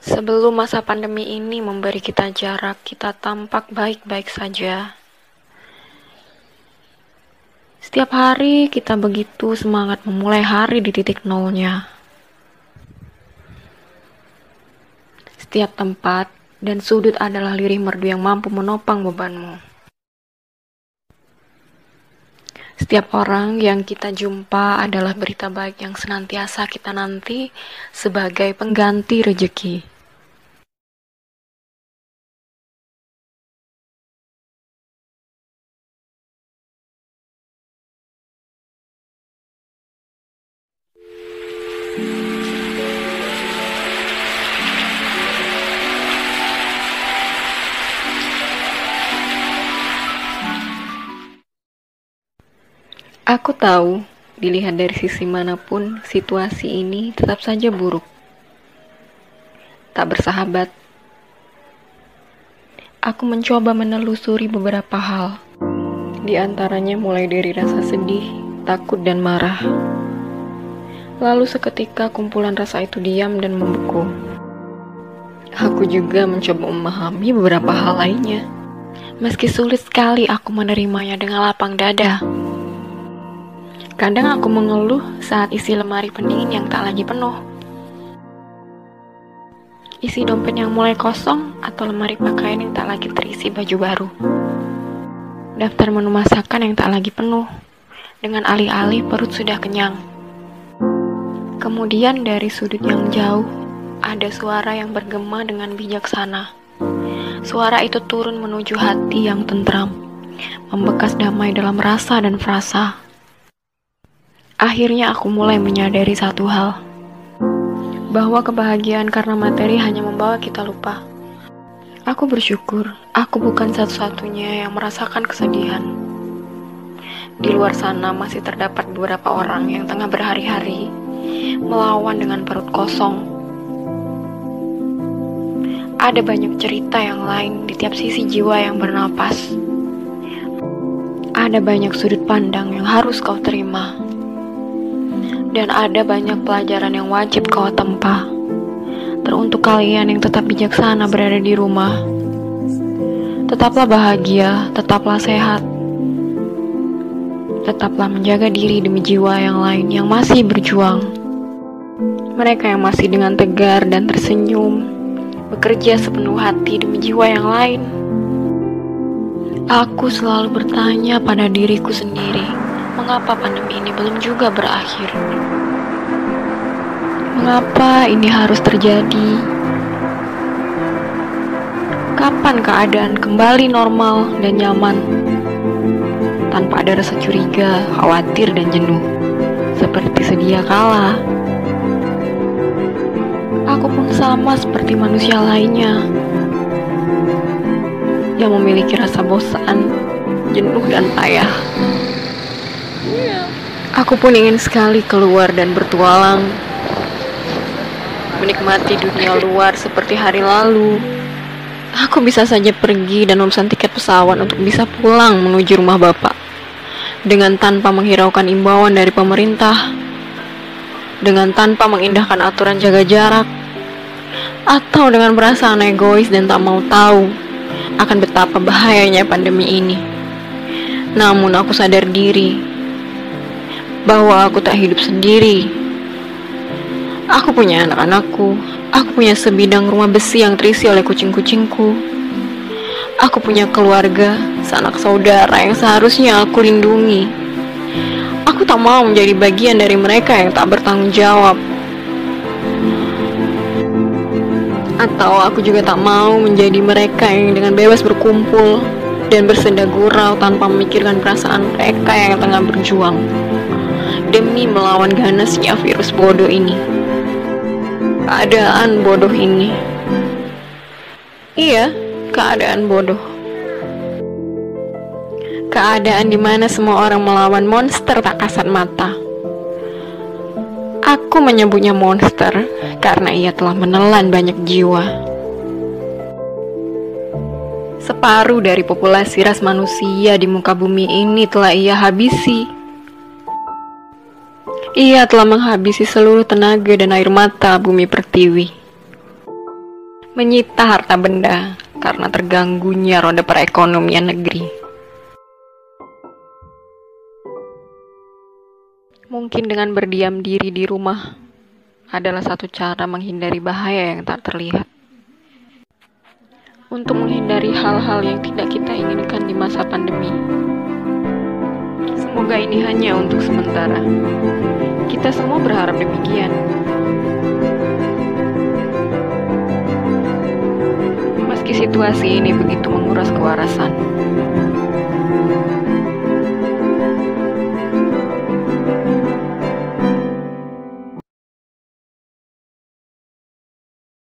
Sebelum masa pandemi ini memberi kita jarak, kita tampak baik-baik saja. Setiap hari kita begitu semangat memulai hari di titik nolnya. Setiap tempat dan sudut adalah lirih merdu yang mampu menopang bebanmu. Setiap orang yang kita jumpa adalah berita baik yang senantiasa kita nanti sebagai pengganti rejeki. Aku tahu, dilihat dari sisi mana pun, situasi ini tetap saja buruk. Tak bersahabat. Aku mencoba menelusuri beberapa hal. Di antaranya mulai dari rasa sedih, takut, dan marah. Lalu seketika kumpulan rasa itu diam dan membeku. Aku juga mencoba memahami beberapa hal lainnya. Meski sulit sekali aku menerimanya dengan lapang dada. Kadang aku mengeluh saat isi lemari pendingin yang tak lagi penuh. Isi dompet yang mulai kosong atau lemari pakaian yang tak lagi terisi baju baru. Daftar menu masakan yang tak lagi penuh. Dengan alih-alih perut sudah kenyang. Kemudian dari sudut yang jauh, ada suara yang bergema dengan bijaksana. Suara itu turun menuju hati yang tentram, membekas damai dalam rasa dan frasa. Akhirnya aku mulai menyadari satu hal, bahwa kebahagiaan karena materi hanya membawa kita lupa. Aku bersyukur, aku bukan satu-satunya yang merasakan kesedihan. Di luar sana masih terdapat beberapa orang yang tengah berhari-hari melawan dengan perut kosong. Ada banyak cerita yang lain di tiap sisi jiwa yang bernapas. Ada banyak sudut pandang yang harus kau terima dan ada banyak pelajaran yang wajib kau tempa. Teruntuk kalian yang tetap bijaksana berada di rumah, tetaplah bahagia, tetaplah sehat, tetaplah menjaga diri demi jiwa yang lain yang masih berjuang. Mereka yang masih dengan tegar dan tersenyum, bekerja sepenuh hati demi jiwa yang lain. Aku selalu bertanya pada diriku sendiri mengapa pandemi ini belum juga berakhir? Mengapa ini harus terjadi? Kapan keadaan kembali normal dan nyaman? Tanpa ada rasa curiga, khawatir, dan jenuh. Seperti sedia kala. Aku pun sama seperti manusia lainnya yang memiliki rasa bosan, jenuh, dan payah. Aku pun ingin sekali keluar dan bertualang, menikmati dunia luar seperti hari lalu. Aku bisa saja pergi dan memesan tiket pesawat untuk bisa pulang menuju rumah bapak. Dengan tanpa menghiraukan imbauan dari pemerintah, dengan tanpa mengindahkan aturan jaga jarak, atau dengan perasaan egois dan tak mau tahu akan betapa bahayanya pandemi ini. Namun aku sadar diri bahwa aku tak hidup sendiri. Aku punya anak-anakku, aku punya sebidang rumah besi yang terisi oleh kucing-kucingku. Aku punya keluarga, sanak saudara yang seharusnya aku lindungi. Aku tak mau menjadi bagian dari mereka yang tak bertanggung jawab. Atau aku juga tak mau menjadi mereka yang dengan bebas berkumpul dan bersenda gurau tanpa memikirkan perasaan mereka yang tengah berjuang demi melawan ganasnya virus bodoh ini. Keadaan bodoh ini. Iya, keadaan bodoh. Keadaan di mana semua orang melawan monster tak kasat mata. Aku menyebutnya monster karena ia telah menelan banyak jiwa. Separuh dari populasi ras manusia di muka bumi ini telah ia habisi ia telah menghabisi seluruh tenaga dan air mata bumi pertiwi. menyita harta benda karena terganggunya roda perekonomian negeri. Mungkin dengan berdiam diri di rumah adalah satu cara menghindari bahaya yang tak terlihat. Untuk menghindari hal-hal yang tidak kita inginkan di masa pandemi. Semoga ini hanya untuk sementara. Kita semua berharap demikian. Meski situasi ini begitu menguras kewarasan,